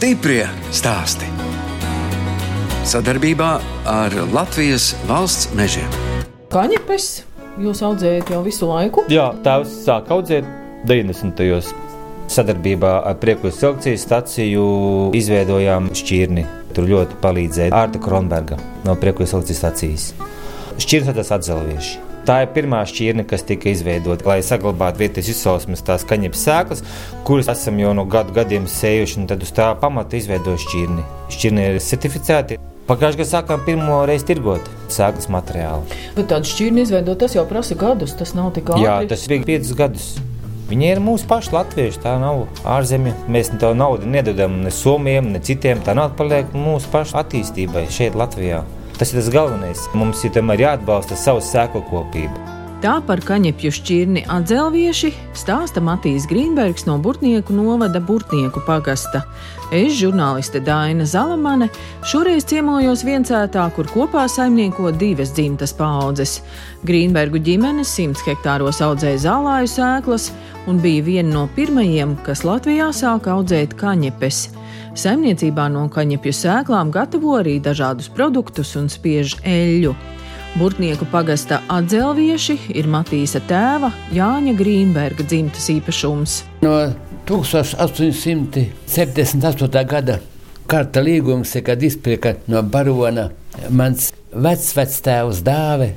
Stiprie stāsti. Sadarbībā ar Latvijas valsts mežiem. Kaņepes jūs audzējat jau visu laiku? Jā, tēvs sāka audzēt 90. gados. Sadarbībā ar Prieku selekcijas staciju izveidojām šķirni. Tur ļoti palīdzēja Arta Kronberga no Prieku selekcijas stacijas. Šķirnes tas atzelvieši. Tā ir pirmā šķirne, kas tika izveidota, lai saglabātu vietējās izcelsmes tās kaņepes sēklas, kuras esam jau no gadu gadiem sējuši, un tad uz tā pamata izveidoja šķirni. Šķirni ir certificēti. Pagājušajā gadā sākām pirmo reizi tirgot sēklas materiālu. Bet tādu šķirni izveidot, tas jau prasa gadus. Tas nav tik ātri. Jā, tas bija piecus gadus. Viņi ir mūsu paši latvieši. Tā nav ārzemē. Mēs to naudu nedodam ne somiem, ne citiem. Tā nauda paliek mūsu pašu attīstībai šeit, Latvijā. Tas ir tas galvenais. Mums ir tomēr jāatbalsta savu sēklu kopību. Tā par kaņepju šķirni atzelvieši stāsta Matīs Grīnbergs no Burtnieku novada Burtnieku pagasta. Es, žurnāliste Daina Zalamane, šoreiz ciemojos viencētā, kur kopā saimnieko divas dzimtas paudzes. Grīnbergu ģimene simts hektāros audzēja zālāju sēklas un bija viena no pirmajiem, kas Latvijā sāka audzēt kaņepes. Saimniecībā no kaņepju sēklām gatavo arī dažādus produktus un spiež eļļu. Burtnieku pagasta atzelvieši ir Matīsa tēva Jāņa Grīnberga dzimtas īpašums. No 1878. gada karta līgums kad izpirka no barona mans vecvectēvs dāve.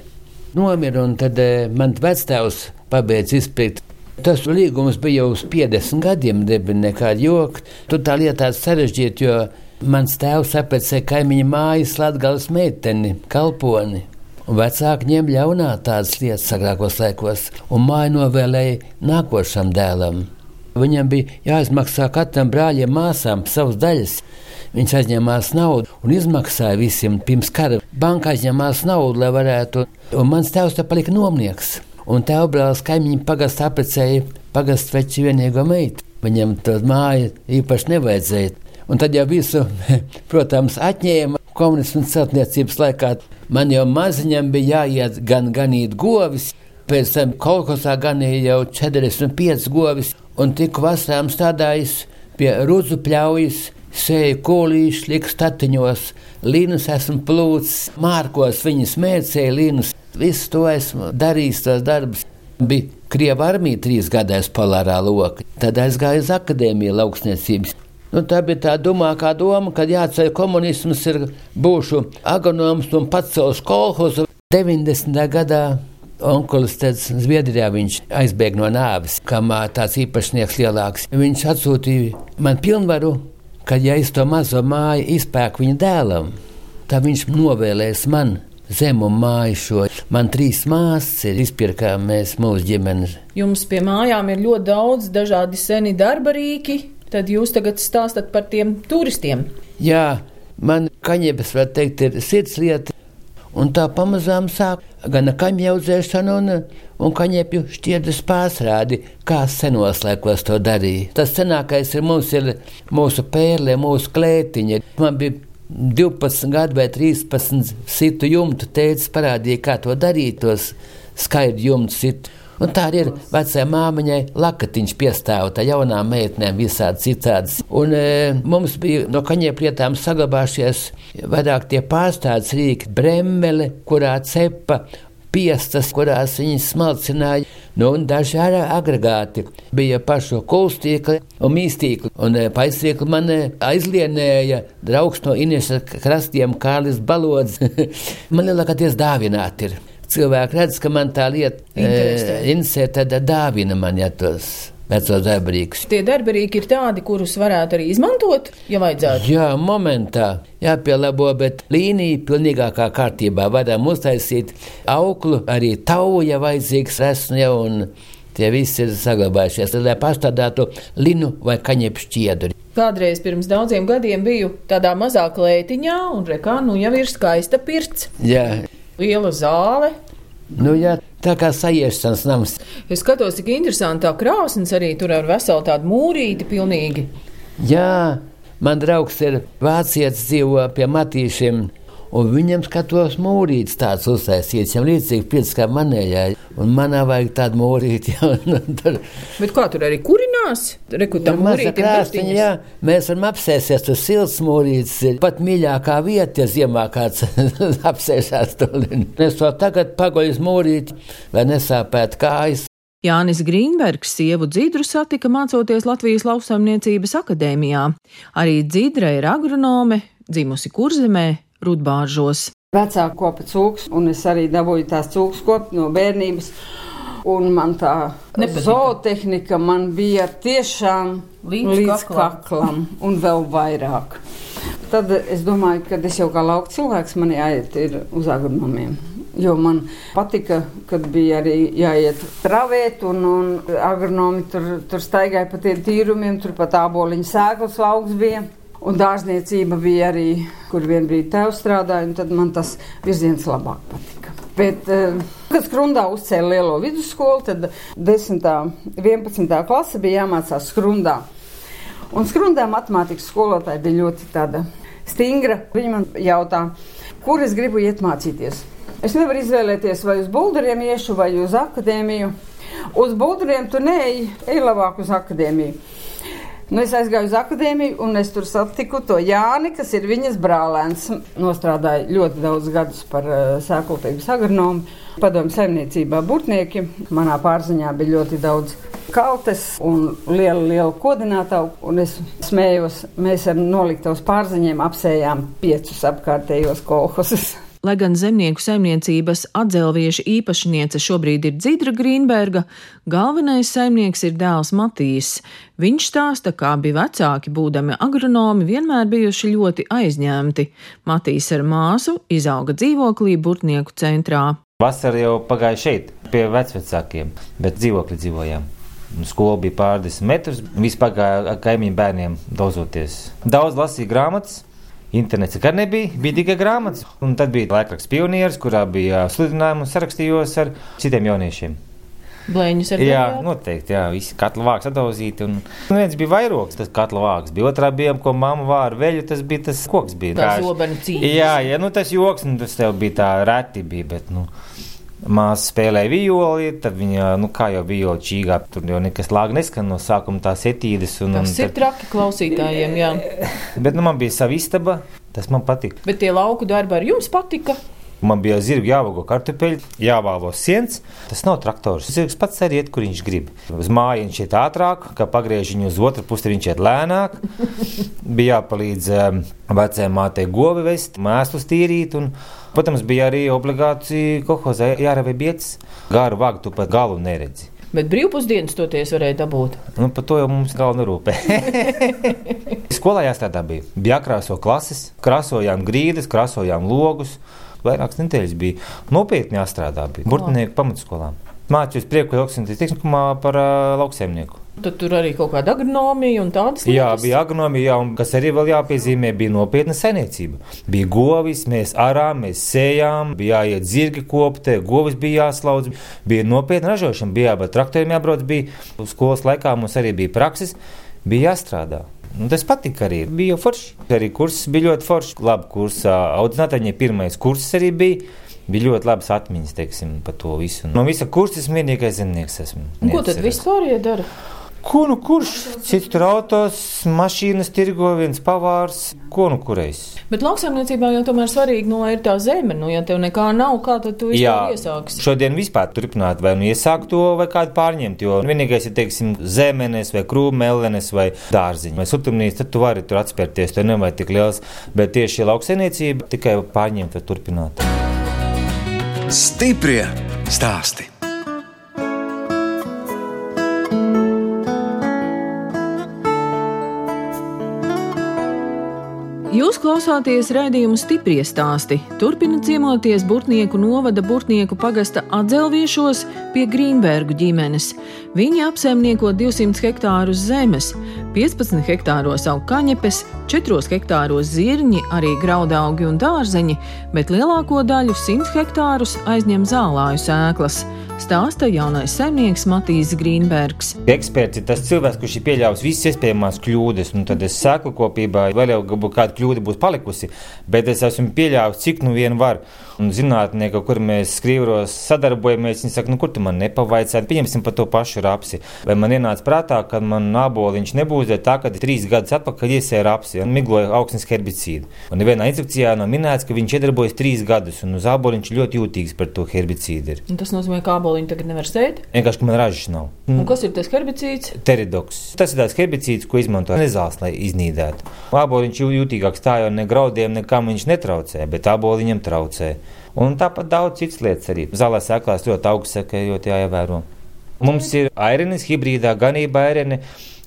Nomira, un tad eh, mans vectēvs pabeidz izpirkt. Tas līgums bija jau uz 50 gadiem, nebija nekāda joka. Tur tā lieta tāda sarežģīta, jo mans tēvs apēcēja kaimiņa mājas Latgales meiteni, kalponi. Un vecāki ņem ļaunā tādas lietas agrākos laikos, un māju novēlēja nākošam dēlam. Viņam bija jāizmaksā katram brāļiem, māsām savas daļas. Viņš aizņēmās naudu un izmaksāja visiem pirms kara. Banka aizņēmās naudu, lai varētu, un mans tēvs te palika nomnieks. Un tēva brālis kaimiņu pagastā apprecēja pagastveči vienīgo meitu. Viņam to māju īpaši nevajadzēja. Un tad jau visu, protams, atņēma komunismu celtniecības laikā. Man jau maziņam bija jāiet gan ganīt govis, pēc tam kolekcijā ganīja jau 45 govis, un tik vasarām stādājis pie rudzu pļaujas, sēju kūlīšu, liku statiņos, līnus esmu plūcis, mārkos viņas mērcēja līnus. Visu to esmu darījis, tos darbus. Bija Krievija armija trīs gadus polārā lokā, tad aizgāju uz akadēmiju lauksniecības. Nu, tā bija tā domākā doma, ka jāceļ komunisms, ir būšu agronoms un savus kolhozu. 90. gadā onkulis Zviedrijā aizbēga no nāves, kamā tāds īpašnieks lielāks. Viņš atsūtīja man pilnvaru, ka ja es to mazo māju izpēku viņa dēlam, tad viņš novēlēs man zemu māju šo. Man trīs māsas ir izpirkām mēs mūsu ģimeni. Jums pie mājām ir ļoti daudz dažādi seni darba rīki, tad jūs tagad stāstat par tiem turistiem. Jā, man kaņepes, var teikt, ir sirdslieta. Un tā pamazām sāk gan kaņepju audzēšana, un, un kaņepju šķiedras pārsrādi, kā senos laikos to darīja. Tas senākais ir mums, ir mūsu pērle, mūsu klētiņa. Man bija 12 gadu vai 13 situ jumtu tēvs parādīja, kā to darīt, tos skaidru jumtu situ. Un tā ir vecajai māmiņai lakatiņš piestāvta jaunām meitnēm, visādi citādas. Un e, mums bija no kaņieplietām saglabājušies vairāk tie pārstādes rīki, bremele, kurā cepa piestas, kurās viņi smalcināja. Nu, daži arī agregāti bija pašu kulstīkli un mīstīkli. Un paistīkli man aizlienēja draugs no Inieša krastiem Kārlis Balods. man lielākoties dāvināt ir. Cilvēki redz, ka man tā lieta interesē, tad dāvina man ja tos vecos darbarīkus. Tie darbarīki ir tādi, kurus varētu arī izmantot, ja vajadzētu. Jā, momentā jāpielabo, bet līnija pilnīgākā kārtībā varam uztaisīt auklu, arī tavu, ja vajadzīgs esmu jau. Tie visi ir saglabājušies, lai pārstādātu linu vai kaņepšu šķiedru. Kādreiz pirms daudziem gadiem biju tādā mazā klētiņā, un rekā nu jau ir skaista pirts. Jā. Liela zāle, Nu, jā, tā kā sajiešanas nams. Es skatos, cik interesanti tā krāsnes arī tur ar veselu tādu mūrīti pilnīgi. Jā, man draugs ir vācietis dzīvo pie matīšiem. Un viņam skatos mūrītis tāds uztaisīts, jau līdzīgi piecas kā manējā. Un manā vajag tādu mūrīti. Jā, tur. Bet kā tur arī kurinās? Rekutā mūrīti krāstiņa, jā, mēs varam apsēsties, tur silts mūrītis ir pat mīļākā vieta, ja ziemā kāds apsēsās tur. Es to tagad pagoļas mūrīti, lai nesāpētu kājas. Jānis Grīnbergs sievu Dzidru satika mācoties Latvijas lauksaimniecības akadēmijā. Arī Dzidra ir agronome, dzimusi kurzemē, Rudbāržos. Vecāka kopa cūks, un es arī dabūju tās cūks kopu no bērnības. Un man tā Nepatika. zootehnika man bija tiešām līdz, līdz kaklam. kaklam, un vēl vairāk. Tad es domāju, ka es jau kā lauka cilvēks man jāiet uz agronomiem. Jo man patika, kad bija arī jāiet travēt, un, un agronomi tur, tur staigāja pa tiem tīrumiem, tur pat āboliņu sēklas lauks bija. Un dārzniecība bija arī, kur vien brīdi tēvs strādāja, un tad man tas virziens labāk patika. Bet, eh, kad skrundā uzcēla lielo vidusskolu, tad 10. un 11. klase bija jāmācās skrundā. Un skrundā matemātikas skolotāja bija ļoti tāda stingra. Viņa man jautā, kur es gribu iet mācīties. Es nevaru izvēlēties, vai uz buldariem iešu, vai uz akadēmiju. Uz buldariem tu neej, ej labāk uz akadēmiju. Nu, es aizgāju uz akadēmiju, un es tur satiku to Jāni, kas ir viņas brālēns. Nostrādāja ļoti daudz gadus par uh, sēklotības agronomu, padomu saimniecībā burtnieki. Manā pārziņā bija ļoti daudz kaltes un liela, liela kodinātavu, un es smējos, mēs ar noliktavas pārziņiem apsējām piecus apkārtējos kolhosus. Lai gan zemnieku saimniecības atdzelvieša īpašniece šobrīd ir Dzidra Grīnberga, galvenais saimnieks ir dēls Matīs. Viņš stāsta, kā bija vecāki, būdami agronomi, vienmēr bijuši ļoti aizņemti. Matīs ar māsu izauga dzīvoklī Burtnieku centrā. Vasarā jau pagāja šeit, pie vecvecākiem, bet dzīvoklī dzīvojām. Skola bija pārdesmit metrus, viss pagāja ar kaimiņu bērniem dozoties. Daudz lasīja grāmatas, Internets nekad nebija, bija tikai grāmatas. Un tad bija laikraksts pionieris, kurā bija sludinājumi un sarakstījos ar citiem jauniešiem. Blēņus ar Jā, noteikti. Jā, visi katla vāks sadauzīti. Un, un viens bija vairogs, tas katla vāks. Bija otrā bija, ko mamma vāra veļu, tas bija tas koks. Bija. Tā zobena cīņa. Jā, jā, nu tas joks, nu tas tev bija tā reti bija, bet, nu. Māsa spēlēja violi, tad viņa, nu, kā jau violi čīgā, tur jau nekas lāga neskan no sākuma tās etīdes. Un, tas un, ir tad... traki klausītājiem, jā. Bet, nu, man bija sava istaba, tas man patika. Bet tie lauku darbi ar jums patika? Man bija zirga jāvago kartupeļi, jāvālo siens. Tas nav traktors. Zirgs pats arī iet, kur viņš grib. Uz māju viņš iet ātrāk, kā pagriež viņu uz otru pusi, viņš iet lēnāk. bija jāpalīdz um, vecajai mātei govi vest, mēslus tīrīt. Un, protams, bija arī obligāti kohozē jārevē bietas. Gāru vāgu tu pat galu neredzi. Bet brīvpusdienas toties varēja dabūt. Nu, par to jau mums galvenā rūpē. Skolā jāstrādā bija. Bija jākrāso klases, krāsojām grīdas, krāsojām logus vairākas nedēļas bija nopietni jāstrādā. Burtnieku pamatskolā. Mācījos prieku lauksainicību par uh, lauksaimnieku. Tad tur arī kaut kāda agronomija un tādas lietas. Jā, bija agronomija, un kas arī vēl jāpiezīmē, bija nopietna saimniecība. Bija govis, mēs arām, mēs sējām, bija jāiet zirgi koptē, govis bija jāslaudz, bija nopietna ražošana, bija jābūt traktoriem jābrauc, bija skolas laikā mums arī bija prakses, bija jāstrādā. Un tas patika arī. Bija forši. Arī kurs bija ļoti foršs. Labi, kursā audzinātājiem pirmais kurs arī bija. Bija ļoti labas atmiņas teiksim, par to visu. No visa kursa es vienīgais zemnieks esmu. Ko tad vispār iedara? Ko nu kurš? Cits tur autos, mašīnas tirgo, viens pavārs, ko nu kurais. Bet lauksaimniecībā jau tomēr svarīgi, nu, ir tā zeme. Nu, ja tev nekā nav, kā tad tu vispār iesāksi? Šodien vispār turpināt vai nu iesākt to, vai kādu pārņemt, jo vienīgais ir, teiksim, zemenes vai krūmelenes vai dārziņi vai sutumnīs, tad tu vari tur atspērties, tev nevajag tik liels, bet tieši lauksaimniecība tikai pārņemt vai turpināt. Stiprie stāsti! Jūs klausāties raidījumu stipri stāstī. Turpināt ciemoties Burtnieku novada Burtnieku pagasta atdzelviešos pie Grīnbergu ģimenes. Viņi apsaimnieko 200 hektārus zemes, 15 hektāros aug kaņepes, 4 hektāros zirņi, arī graudaugi un dārzeņi, bet lielāko daļu 100 hektārus aizņem zālāju sēklas. Stāsta jaunais saimnieks Matīs Grīnbergs. Eksperts ir tas cilvēks, kurš ir pieļāvis visas iespējamās kļūdas, un tad es sēklu kopībā vēl jau kāda kļūda būs palikusi, bet es esmu pieļāvis, cik nu vien var. Un zinātnieki, kur mēs skrīvros sadarbojamies, viņi saka, nu kur tu man nepavaicāji, pieņemsim par to pašu rapsi. Vai man ienāca prātā, ka man nāboliņš nebūs tā, ka trīs gadus atpakaļ iesēja rapsi un migloja augsnes herbicīdu. Un vienā instrukcijā nav minēts, ka viņš iedarbojas trīs gadus, un uz āboliņš ļoti jūtīgs par to herbicīdu. Un tas nozīmē, ka āboliņu tagad nevar sēt? Vienkārši, ka man ražas nav. Un kas ir tas herbicīds? Teridoks. Tas ir tāds herbicīds, ko izmanto nezāles, lai iznīdētu. Āboliņš jūtīgāks tā jau ne graudiem, nekam viņš netraucē, bet āboliņam traucē. Un tāpat daudz citas lietas arī. Zālē sēklās ļoti augsts, ļoti jāievēro. Mums ir airenis, hibrīdā ganība aireni.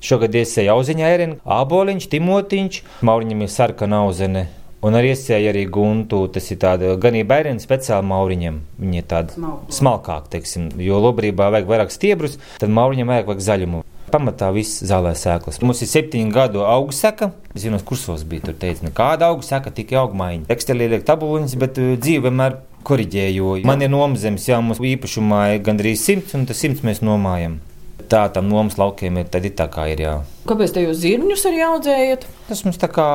Šogad iesēja auziņa aireni, āboliņš, timotiņš, mauriņam ir sarkana auzene. Un arī iesēja arī guntu, tas ir tāda ganība aireni speciāli mauriņam. Viņi ir tādi smalkāki, teiksim, jo lobrībā vajag vairāk stiebrus, tad mauriņam vajag, vajag zaļumu. Pamatā viss zālē sēklas. Mums ir septiņu gadu augstseka. Es zinu, kursos bija. Tur teica, nekāda augstseka, tikai augmaiņa. Tekstilī liek tabuliņas, bet uh, dzīve vienmēr koriģēju. Man ir nomazemes, jau mums īpašumā ir gandrīz simts, un tas simts mēs nomājam. Tā tam nomas laukiem ir, tad ir tā kā ir. Jā. Kāpēc te jūs zirņus arī audzējat? Tas mums tā kā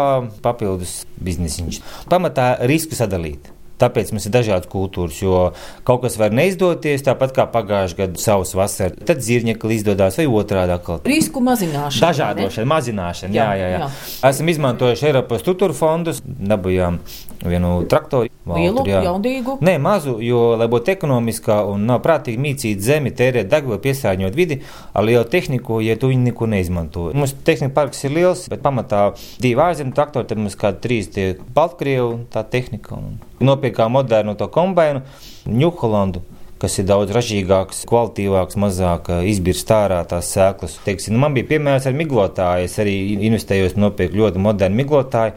papildus biznesiņš. Pamatā risku sadalīt. Tāpēc mums ir dažādas kultūras, jo kaut kas var neizdoties, tāpat kā pagājušajā gadā savas vasaras. Tad zirņekli izdodas vai otrādi. Risku mazināšana. Dažādošana, mazināšana. Jā, jā, jā. jā. Esam izmantojuši Eiropas struktūra fondus, dabūjām vienu traktoru. Lielu, jaudīgu? Nē, mazu, jo, lai būtu ekonomiskā un nav prātīgi mīcīt zemi, tērēt degvielu, piesārņot vidi, ar lielu tehniku, ja tu viņu neko neizmanto. Mums tehnika parks ir liels, bet pamatā divi ārzemju traktori, tad mums kādi trīs tie Baltkrievu tā tehnika. Nopirkām modernu to kombainu, Ņūholandu kas ir daudz ražīgāks, kvalitīvāks, mazāk izbirst ārā tās sēklas. Teiksim, nu, man bija piemērs ar miglotāju. Es arī investēju nopirkt ļoti modernu miglotāju.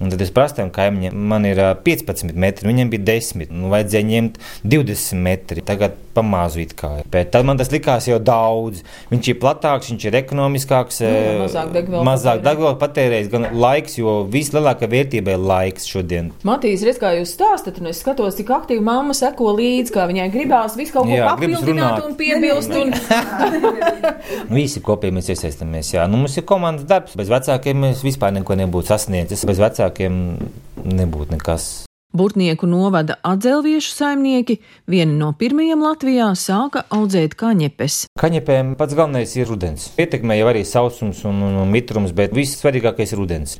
Un tad es prasu tam kaimiņam, man ir 15 metri, viņam bija 10. Nu, vajadzēja ņemt 20 metri. Tagad pamāzu it kā. Bet tad man tas likās jau daudz. Viņš ir platāks, viņš ir ekonomiskāks, jā, mazāk degvielu mazāk degvielu patērējis, gan laiks, jo vislielākā vērtība ir laiks šodien. Matīs, redz, kā jūs stāstat, un es skatos, cik aktīvi mamma seko līdzi, kā viņai gribās visu kaut ko jā, papildināt un piebilst. Un... Visi kopīgi mēs iesaistamies. Jā, nu, mums ir komandas darbs. Bez vecākiem mēs vispār neko nebūtu sasniedzis. Bez vecākiem vecākiem nebūtu nekas. Burtnieku novada atdzelviešu saimnieki vieni no pirmajiem Latvijā sāka audzēt kaņepes. Kaņepēm pats galvenais ir rudens. Ietekmē jau arī sausums un, un, un mitrums, bet viss svarīgākais ir rudens.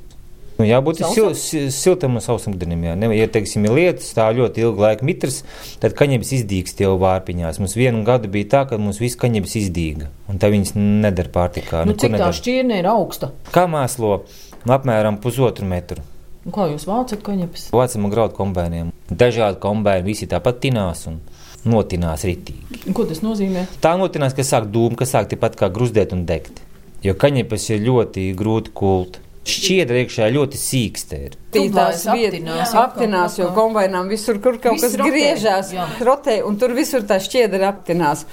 Nu, jābūt sil, siltam un sausam rudenim. Jā. Ne, ja, teiksim, ir lietas, tā ļoti ilgu laiku mitrs, tad kaņepes izdīgs jau vārpiņās. Mums vienu gadu bija tā, ka mums viss kaņepes izdīga, un tā viņas nedara pārtikā. Nu, cik nedara. tā šķirne ir augsta? Kā mēslo? Apmēram pusotru metru. Un kā jūs vācat kaņepes? Vācam graudu kombēniem. Dažādi kombēni visi tāpat tinās un notinās ritīgi. Ko tas nozīmē? Tā notinās, ka sāk dūmu, ka sāk tāpat kā gruzdēt un degt. Jo kaņepes ir ļoti grūti kult. Šķiedra iekšā ļoti sīksta ir. Tās aptinās, aptinās, jo kombainām visur, kur kaut kas rotē, griežās, jā. rotē, un tur visur tā šķiedra aptinās.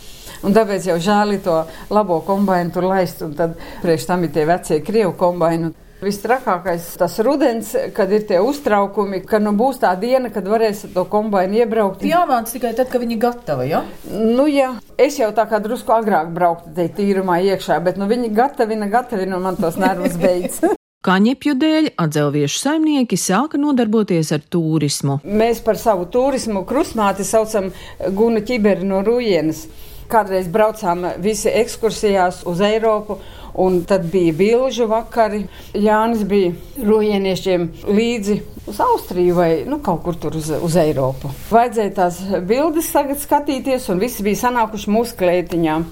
Un tāpēc jau žēli to labo kombainu tur laist, un tad priekš tam ir tie vecie krievu kombaini. Vistrakākais tas rudens, kad ir tie uztraukumi, ka nu būs tā diena, kad varēs to kombainu iebraukt. Jāmāc tikai tad, kad viņi gatava, ja? Nu, jā. Es jau tā kā drusku agrāk brauktu te tīrumā iekšā, bet nu viņi gatavina, gatavina un man tos nervus beidz. Kaņepju dēļ atdzelviešu saimnieki sāka nodarboties ar turismu. Mēs par savu turismu krustmāti saucam Gunu ķiberi no Rujienas. Kādreiz braucām visi ekskursijās uz Eiropu Un tad bija bilžu vakari. Jānis bija rojieniešiem līdzi uz Austriju vai nu, kaut kur tur uz, uz Eiropu. Vajadzēja tās bildes skatīties, un visi bija sanākuši mūsu klētiņām.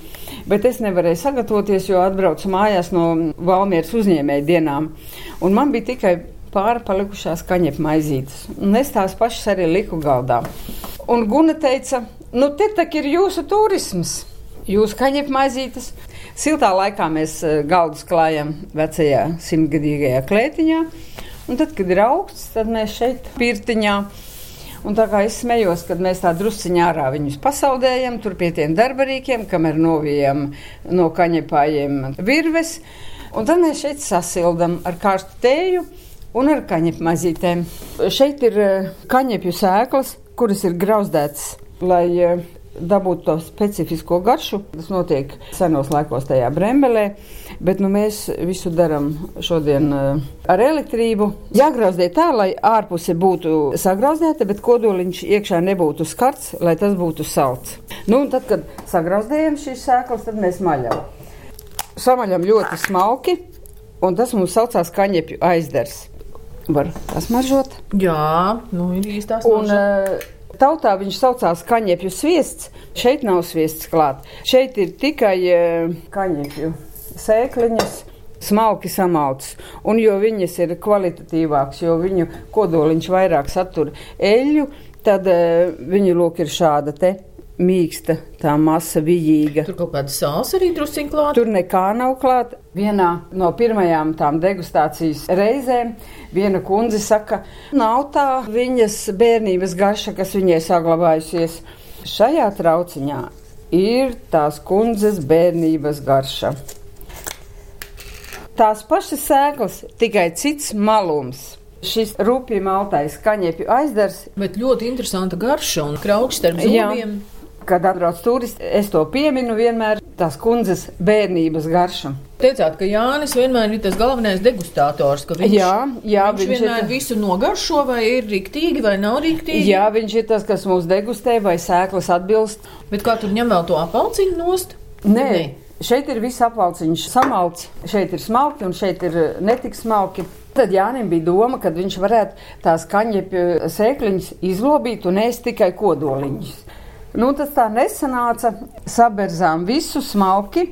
Bet es nevarēju sagatavoties, jo atbraucu mājās no Valmieras uzņēmēju dienām. Un man bija tikai pāri palikušās kaņepes maizītes. Un es tās pašas arī liku galdā. Un Guna teica, nu te tak ir jūsu turisms. Jūsu kaņepes maizītes, Siltā laikā mēs eh, galdus klājam vecajā simtgadīgajā klētiņā, un tad, kad ir augsts, tad mēs šeit pirtiņā. Un tā kā es smējos, kad mēs tā drusciņā ārā viņus pasaudējam, tur pie tiem darbarīkiem, kamēr novijam no kaņepājiem virves, un tad mēs šeit sasildam ar karstu tēju un ar kaņepu mazītēm. Šeit ir eh, kaņepju sēklas, kuras ir grauzdētas, lai eh, dabūt to specifisko garšu. Tas notiek senos laikos tajā brembelē, bet nu, mēs visu darām šodien uh, ar elektrību. Jāgrauzdē tā, lai ārpuse būtu sagrauzdēta, bet kodoliņš iekšā nebūtu skarts, lai tas būtu salds. Nu, tad, kad sagrauzdējam šīs sēklas, tad mēs maļam. Samaļam ļoti smalki, un tas mums saucās kaņepju aizdars. Var pasmaržot? Jā, nu ir īstās. Un, uh, tautā viņš saucās kaņepju sviests. Šeit nav sviests klāt. Šeit ir tikai uh, kaņepju sēkliņas. Smalki samalts, un jo viņas ir kvalitatīvākas, jo viņu kodoliņš vairāk satur eļļu, tad uh, viņu lūk ir šāda te mīksta, tā masa vijīga. Tur kaut kāda sāls arī drusciņ klāta. Tur nekā nav klāta. Vienā no pirmajām tām degustācijas reizēm viena kundze saka, nav tā viņas bērnības garša, kas viņai saglabājusies. Šajā trauciņā ir tās kundzes bērnības garša. Tās pašas sēklas, tikai cits malums. Šis rupji maltais kaņepju aizdars. Bet ļoti interesanta garša un kraukšs starp zobiem. Jā. Kad atbrauc turisti, es to pieminu vienmēr tās kundzes bērnības garša. Teicāt, ka Jānis vienmēr ir tas galvenais degustators, viņš, jā, jā, viņš, viņš vienmēr ir... visu nogaršo, vai ir rīktīgi, vai nav rīktīgi. Jā, viņš ir tas, kas mūs degustē, vai sēklas atbilst. Bet kā tur ņem vēl to apelciņu nost? Nē. Nē. Šeit ir viss apvalciņš samalts, šeit ir smalki un šeit ir netik smalki. Tad Jānis bija doma, ka viņš varētu tās kaņepju sēkliņas izlobīt un ēst tikai kodoliņus. Nu, tas tā nesanāca. Saberzām visu smalki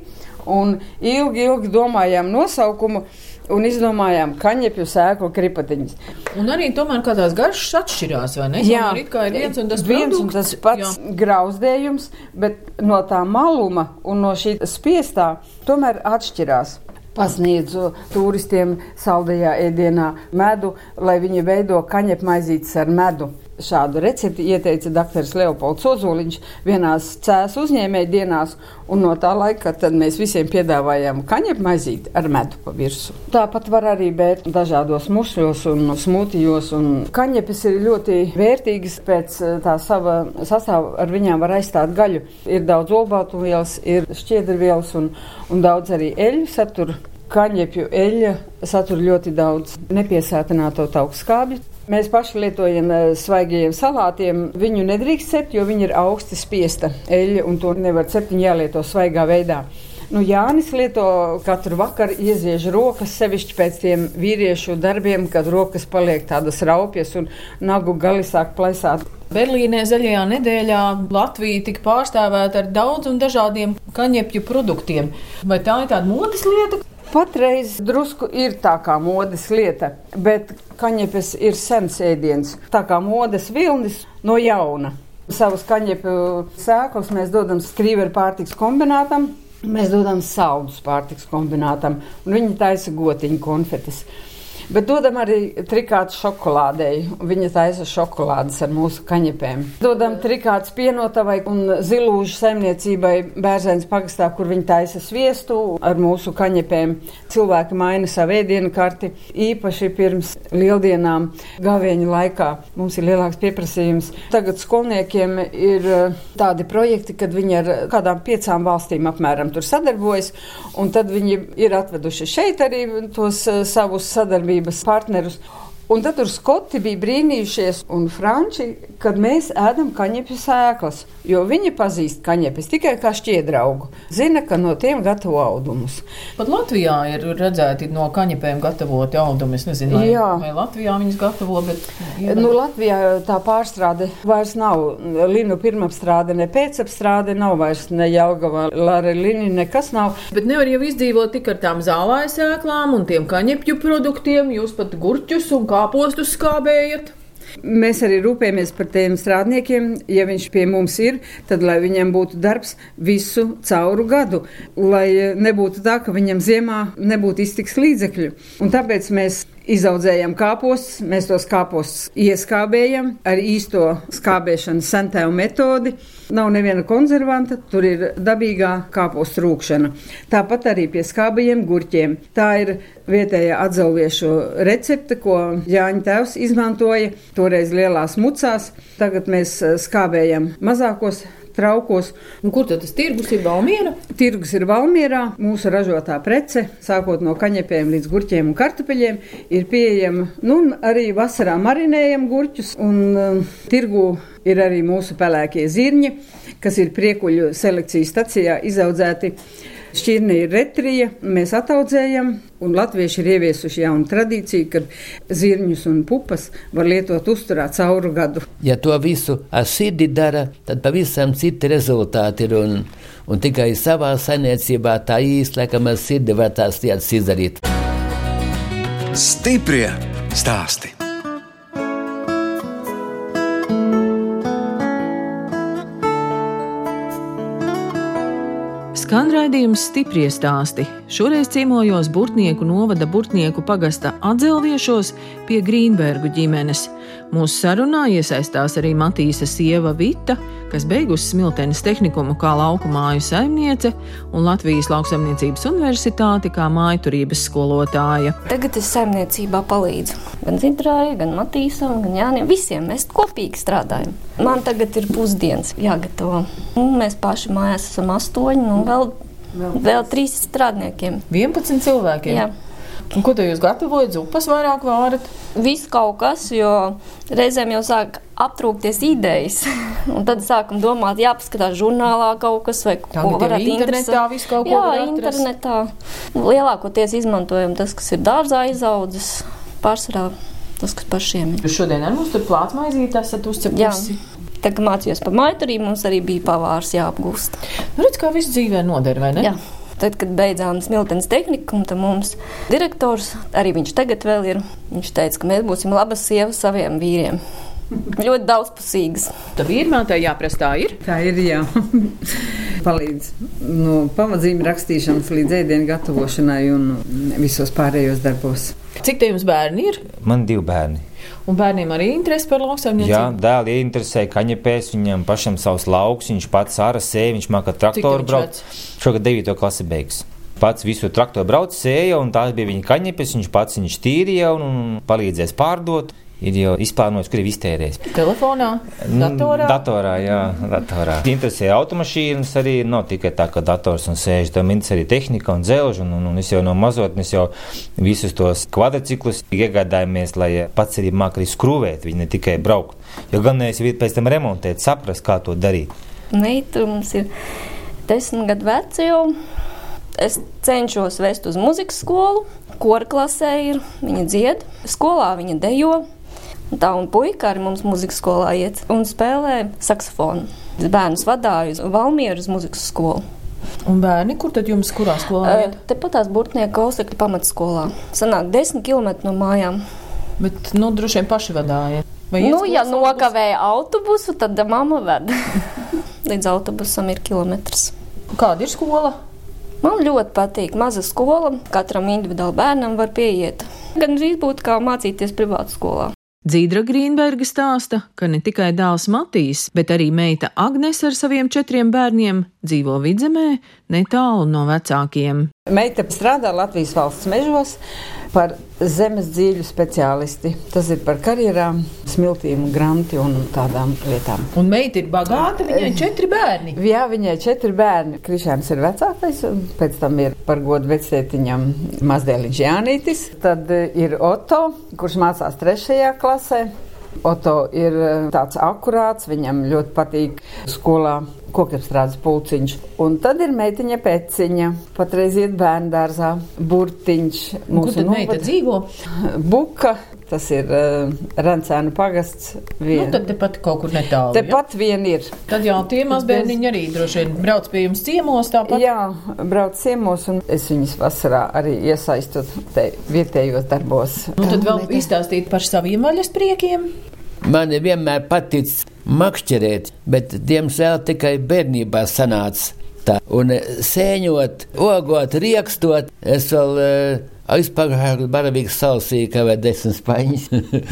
un ilgi, ilgi domājām nosaukumu un izdomājām kaņepju sēklu kripatiņas. Un arī tomēr tās garšas atšķirās, vai ne? Jā, it kā ir viens un tas viens produkts. un tas pats Jā. grauzdējums, bet no tā maluma un no šī spiestā tomēr atšķirās pasniedzu turistiem saldajā ēdienā medu, lai viņi veido kaņepmaizītes ar medu. Šādu recepti ieteica dr. Leopolds Ozoliņš vienās cēs uzņēmēju dienās, un no tā laika mēs visiem piedāvājām kaņepu maizīti ar medu pa virsmu. Tāpat var arī bērt dažādos mušļos un smūtijos, un kaņepes ir ļoti vērtīgas pēc eh, tā sava sastāva, ar viņām var aizstāt gaļu. Ir daudz olbaltumvielas, ir šķiedrvielas un, un daudz arī eļļu satura. Kaņepju eļļa satur ļoti daudz nepiesātināto augstskābju. Mēs paši lietojam eh, svaigajiem salātiem. Viņu nedrīkst cept, jo viņi ir augsti spiesta eļļa, un to nevar cept. Viņi jālieto svaigā veidā. Nu, Jānis lieto katru vakaru ieziež rokas, sevišķi pēc tiem vīriešu darbiem, kad rokas paliek tādas raupjas un nagu gali sāk plēsāt. Berlīnē zaļajā nedēļā Latvija tika pārstāvēta ar daudz un dažādiem kaņepju produktiem. Vai tā ir tāda modes lieta? Patreiz drusku ir tā kā modes lieta, bet kaņepes ir sens ēdiens, tā kā modes vilnis no jauna. Savus kaņepu sēklus mēs dodam skrīveru pārtiks kombinātam, mēs dodam saldus pārtiks kombinātam, un viņi taisa gotiņu konfetes. Bet dodam arī trikātu šokolādei. Viņa taisa šokolādes ar mūsu kaņepēm. Dodam trikātu pienotavai un zilūžu saimniecībai Bērzēns pagastā, kur viņa taisa sviestu ar mūsu kaņepēm. Cilvēki maina savu ēdienu karti. Īpaši pirms lieldienām gavēņa laikā mums ir lielāks pieprasījums. Tagad skolniekiem ir eh, tādi projekti, kad viņi ar kādām piecām valstīm apmēram tur sadarbojas, un tad viņi ir atveduši šeit arī tos eh, savus sadarbības sadarbības partnerus. Un tad tur skoti bija brīnījušies, un franči, kad mēs ēdam kaņepju sēklas, jo viņi pazīst kaņepes tikai kā šķiedraugu. Zina, ka no tiem gatavo audumus. Pat Latvijā ir redzēti no kaņepēm gatavoti audumi. Es nezinu, vai, Jā. vai Latvijā viņas gatavo, bet. Jā, nu, Latvijā tā pārstrāde vairs nav. Linu pirmapstrāde, ne pēcapstrāde nav vairs ne Jelgava, Lara Lini, nekas nav. Bet nevar jau izdzīvot tik ar tām zālājas sēklām un tiem kaņepju produktiem, jūs pat gurķus un kā kāpostus skābējat? Mēs arī rūpējamies par tiem strādniekiem. Ja viņš pie mums ir, tad lai viņam būtu darbs visu cauru gadu, lai nebūtu tā, ka viņam ziemā nebūtu iztiks līdzekļu. Un tāpēc mēs izaudzējam kāpostus, mēs tos kāpostus ieskābējam ar īsto skābēšanas sentēju metodi. Nav neviena konservanta, tur ir dabīgā kāpostu rūkšana. Tāpat arī pie skābajiem gurķiem. Tā ir vietējā atzelviešu recepte, ko Jāņa tēvs izmantoja toreiz lielās mucās. Tagad mēs skābējam mazākos traukos. Un kur tad tas tirgus ir Valmiera? Tirgus ir Valmierā. Mūsu ražotā prece, sākot no kaņepēm līdz gurķiem un kartupeļiem, ir pieejama. Nu, arī vasarā marinējam gurķus, un uh, tirgu ir arī mūsu pelēkie zirņi, kas ir priekuļu selekcijas stacijā izaudzēti. Šķirne ir retrija, mēs ataudzējam, un latvieši ir ieviesuši jaunu tradīciju, kad zirņus un pupas var lietot uzturā cauru gadu. Ja to visu ar sirdi dara, tad pavisam citi rezultāti ir, un, un tikai savā saimniecībā tā īsti, laikam, ar sirdi var tās lietas izdarīt. Stiprie stāsti! Skan raidījums stipri stāsti. Šoreiz ciemojos Burtnieku novada Burtnieku pagasta atzelviešos pie Grīnbergu ģimenes. Mūsu sarunā iesaistās arī Matīsa sieva Vita, kas beigusi Smiltenes tehnikumu kā lauku māju saimniece un Latvijas lauksaimniecības universitāti kā mājturības skolotāja. Tagad es saimniecībā palīdzu gan Zidrāja, gan Matīsam, gan Jānim. Visiem mēs kopīgi strādājam. Man tagad ir pusdienas jāgatavo. Un mēs paši mājās esam astoņi, un vēl, vēl trīs strādniekiem. 11 cilvēkiem. Jā. Un ko jūs gatavojat? Zupas vairāk vārat? Viss kaut kas, jo reizēm jau sāk aptrūkties idejas. Un tad sākam domāt, jāpaskatās žurnālā kaut kas, vai Tā ko varētu internetā visu kaut ko Jā, internetā. Lielākoties izmantojam tas, kas ir dārzā izaudzis, pārsvarā tas, kas pašiem ir. Jūs šodien ar mums tur plāts maizīti esat Jā. Tā kā mācījos par maiturību, mums arī bija pavārs jāapgūst. Nu, redz, kā viss dzīvē noder, vai ne? Jā. Tad, kad beidzām Smiltenes tehniku, tad mums direktors, arī viņš tagad vēl ir, viņš teica, ka mēs būsim labas sievas saviem vīriem. Ļoti daudzpusīgas. Tā vīrmātei jāprastā ir. Tā ir jā. Palīdz no pavadzīm rakstīšanas līdz ēdienu gatavošanai un visos pārējos darbos. Cik te jums bērni ir? Man divi bērni. Un bērniem arī interesi par Jā, lauksaimniecību? dēls ieinteresēja kaņepēs, viņam pašam savs lauks, viņš pats ārā sēja, viņš māca traktoru braukt. Šogad 9. klasi beigas. Pats visu traktoru brauc, sēja, un tās bija viņa kaņepes, viņš pats viņš tīrīja un, un palīdzēs pārdot. Ir jau izplānots, kur ir iztērējis. Telefonā, datorā. Datorā, jā, datorā. Interesē automašīnas arī, nav tikai tā, ka dators un sēž, tam interesē arī tehnika un dzelž, un, un, un es jau no mazotnes jau visus tos kvadriciklus iegādājamies, lai pats arī māk arī skrūvēt, viņi ne tikai braukt. Jo galvenais ir pēc tam remontēt, saprast, kā to darīt. Meita mums ir desmit gadu veca jau. Es cenšos vest uz muzikas skolu. Kora klasē ir viņa dzied, skolā viņa dejo. Tā un puika arī mums muzikas skolā iet un spēlē saksofonu. Bērnus vadāju uz Valmieras muzikas skolu. Un bērni, kur tad jums kurā skolā Uh? Tepat tās burtnieku kausekļu pamatskolā. Sanāk 10 km no mājām. Bet, nu, droši vien paši vadāja. Vai Nu, ja nokavēja autobusu, tad mamma ved. Līdz autobusam ir kilometrs. Kāda ir skola? Man ļoti patīk maza skola. Katram individuāli bērnam var pieiet. Gan arī būtu kā mācīties privātu skolā. Dzīdra Grīnberga stāsta, ka ne tikai dēls Matīs, bet arī meita Agnes ar saviem četriem bērniem dzīvo vidzemē, netālu no vecākiem. Meita strādā Latvijas valsts mežos par zemes dzīļu speciālisti. Tas ir par karjerām, smiltīm, granti un tādām lietām. Un meita ir bagāta, viņai četri bērni. Jā, viņai ir četri bērni. Krišāns ir vecākais, un pēc tam ir par godu vecētiņam mazdēliņš Jānītis. Tad eh, ir Oto, kurš mācās trešajā klasē. Oto ir eh, tāds akurāts, viņam ļoti patīk skolā kokapstrādes pulciņš. Un tad ir meitiņa pēciņa, patreiz iet bērnu dārzā, burtiņš. Kur tad meita dzīvo? Buka, tas ir uh, Rancēnu pagasts. Nu, Vien. tad tepat kaut kur netālu. ja? Tepat vien ir. Tad jau tie mazbērniņi arī droši vien brauc pie jums ciemos tāpat. Jā, brauc ciemos, un es viņus vasarā arī iesaistu te vietējos darbos. Nu, tad vēl izstāstīt par saviem vaļas priekiem. Man vienmēr patīk makšķerēt, bet diemžēl tikai bērnībā sanāca. Tā. Un eh, sēņot, ogot, riekstot, es vēl uh, aizpagāju baravīgu salsīju, vai desmit spaiņas.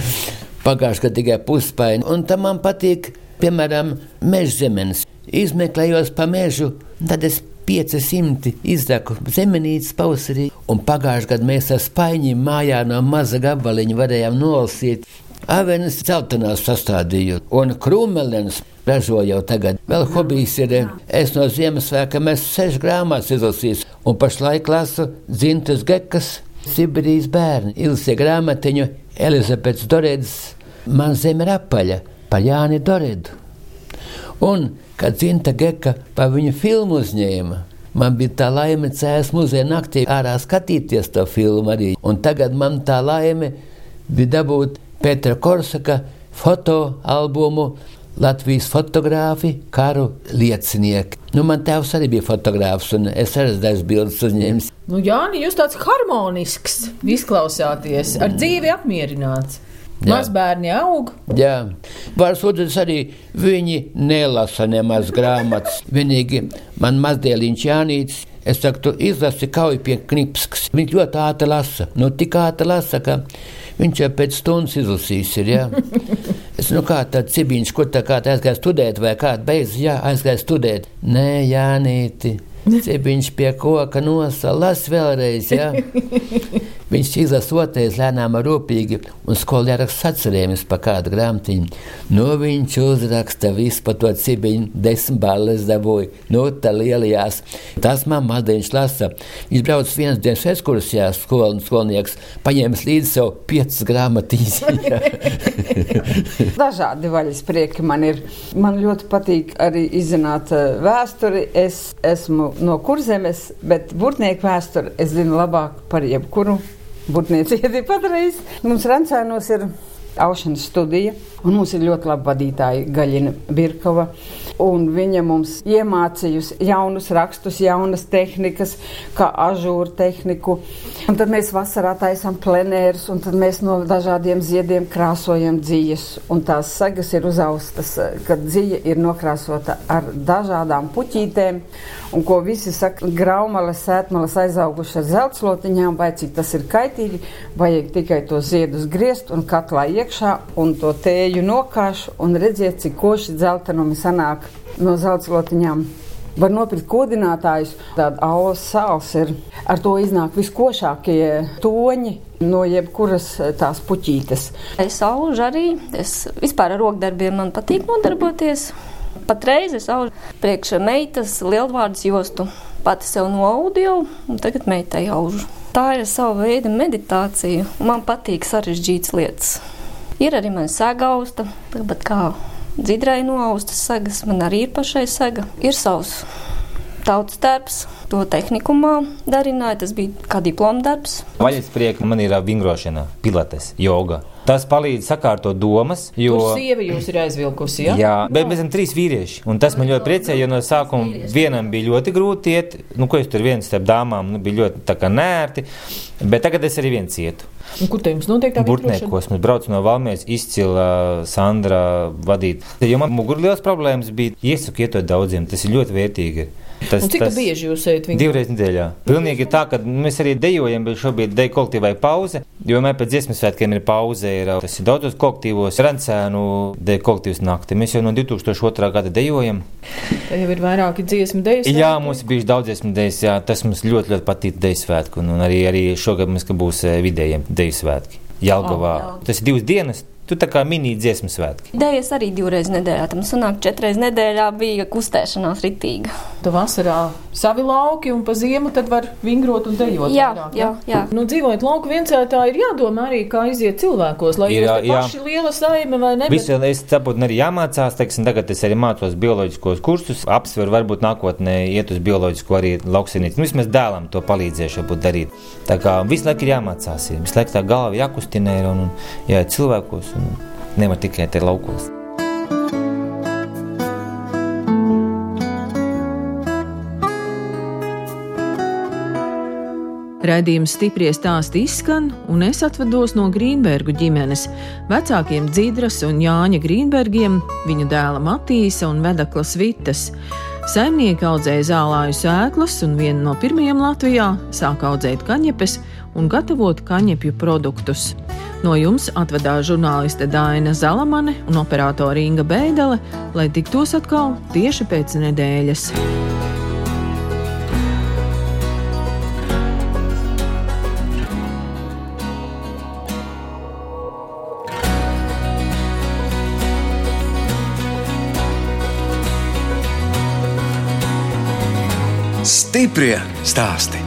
Pagājuši, ka tikai puspaiņi. Un tam man patīk, piemēram, meža zemenes. Izmeklējos pa mežu, tad es 500 izdeku zemenītes pavasarī. Un pagājušajā gadā mēs ar spaiņiem mājā no maza gabaliņa varējām nolasīt. Avenes celtenās sastādīju un krūmelens. ražoju jau tagad. Vēl hobijs ir, es no Ziemassvētka mēs sešu grāmatas izlasīs, un pašlaik lasu dzimtas gekas Sibirijas bērni, Ilsie grāmatiņu Elizabetes Doredas, man zeme ir apaļa, par Jāni Doredu. Un, kad Zinta Geka pa viņu filmu uzņēma, Man bija tā laime cēlās muzeja naktī ārā skatīties to filmu arī. Un tagad man tā laime bija dabūt Pētera Korsaka fotoalbumu Latvijas fotogrāfi, karu liecinieki. Nu, man tēvs arī bija fotogrāfs, un es arī dažas bildes uzņēmu. Nu, Jāni, jūs tāds harmonisks izklausāties, ar dzīvi apmierināts. Jā. Mazbērni aug. Jā, Vārds otrs arī viņi nelasa nemaz grāmatas. Vienīgi man mazdēliņš Jānīts. Es saku, tu izlasi kauju pie knipskas. Viņš ļoti ātri lasa. Nu, tik ātri lasa, ka viņš jau pēc stundas izlasīs. Ir, ja? es nu kā tāds cibiņš, kur tā kā aizgāja studēt, vai kāda beidz, jā, aizgāja studēt. Nē, Jānīti. Cibiņš pie koka nosalas vēlreiz. Ja? Viņš izlasoties lēnām rūpīgi, un skolēnaks atcerējamies par kādu grāmatiņu. Nu, viņš uzraksta visu par to cibiņu, desmit balles dabūja, nu, tā lielajās. Tas man mazliet lasa. Viņš brauc vienas dienas ekskursijā, skol, skolnieks paņēmis līdzi sev piecas grāmatiņas. Dažādi vaļas prieki man ir. Man ļoti patīk arī izzināt eh, vēsturi. Es esmu no kurzemes, bet burtnieku vēsturi es zinu labāk par jebkuru Būtniecība patreiz. Mums Rancēnos ir aušanas studija, un mums ir ļoti labi vadītāji Gaļina Birkova. Viņa mums iemācījusi jaunus rakstus, jaunas tehnikas, kā ažūra tehniku. Un tad mēs vasarā taisām plenērus, un tad mēs no dažādiem ziediem krāsojam dzīves. Un tās sagas ir uzaustas, kad dzīve ir nokrāsota ar dažādām puķītēm, un ko visi saka, graumales, sētmales aizauguši ar zeltslotiņām, vai cik tas ir kaitīgi, vajag tikai to ziedus griezt un katlā iekšā un to tēju nokāšu un redziet, cik koši dzeltenumi sanāk no zeltslotiņām. Var nopirkt kodinātājus, tāda aulas sāls ir. Ar to iznāk viskošākie toņi no jebkuras tās puķītes. Es aužu arī, es vispār ar rokdarbiem man patīk nodarboties. Patreiz es augu priekš meitas lielvārdas jostu. Pati sev no audio, un tagad meitai aužu. Tā ir sava veida meditācija. Man patīk sarežģītas lietas. Ir arī mana sagausta, tāpat kā dzidrai noaustas sagas, man arī ir pašai saga. Ir savs tautas darbs, to tehnikumā darināja. Tas bija kā diploma darbs. Vaļas prieka man ir vingrošana, pilates, joga. Tas palīdz sakārtot domas. Jo sieva jūs ir aizvilkusi. Ja? Jā, bet mēs esam trīs vīrieši. Un tas man ļoti priecēja, jo no sākuma vienam bija ļoti grūti iet. Nu, ko es tur viens starp dāmām, nu, bija ļoti nērti. Bet tagad es arī viens ietu. Un kur te jums notiek tā Burtniekos. Mēs braucam no Valmijas, izcila Sandra vadīt. Jo man mugur liels problēmas bija. Iesaku ietot daudziem, tas ir ļoti vērtīgi. Tas, un cik tas bieži jūs ejat viņu? Divreiz nedēļā. Pilnīgi tā, ka mēs arī dejojam, bet šobrīd deju kolektīvai pauze, jo mēs pēc dziesmas svētkiem ir pauze. Ir, tas ir daudzos kolektīvos, Rancēnu deju kolektīvas nakti. Mēs jau no 2002. gada dejojam. Tā jau ir vairāki dziesmu dejas. Jā, mums ir bijuši daudz dziesmu dejas, jā, tas mums ļoti, ļoti patīk deju svētku. Un, un arī, arī šogad mums būs eh, vidējiem deju svētki. Jelgavā. Oh, jā. Tas ir divas dienas. Tu tā kā mini dziesmu svētki. Dēļas arī divreiz nedēļā. Tam sanāk, četreiz nedēļā bija kustēšanās ritīga. Tu vasarā savi lauki un pa ziemu tad var vingrot un dejot. Jā, vairāk, jā, jā. Nu, dzīvojot lauku viencētā ir jādomā arī, kā iziet cilvēkos, lai ir paši liela saime vai ne. Visu es saprotu, arī jāmācās, teiksim, tagad es arī mācos bioloģiskos kursus, apsveru varbūt nākotnē iet uz bioloģisko arī lauksinīcu. Nu, vismaz dēlam to palīdzēšu varbūt darīt. Tā kā visu laiku ir jāmācās, ir. visu laiku tā galva jākustina ir un, un jāiet cilvēkos un nevar tikai te laukos. Raidījums stipri stāsti izskan, un es atvados no Grīnbergu ģimenes, vecākiem Dzīdras un Jāņa Grīnbergiem, viņu dēla Matīsa un Vedaklas Vitas. Saimnieki audzēja zālāju sēklas, un viena no pirmajiem Latvijā sāka audzēt kaņepes un gatavot kaņepju produktus. No jums atvedās žurnāliste Dāna Zalamane un operātore Inga Beidele, lai tiktos atkal tieši pēc nedēļas. Stiprie stāsti!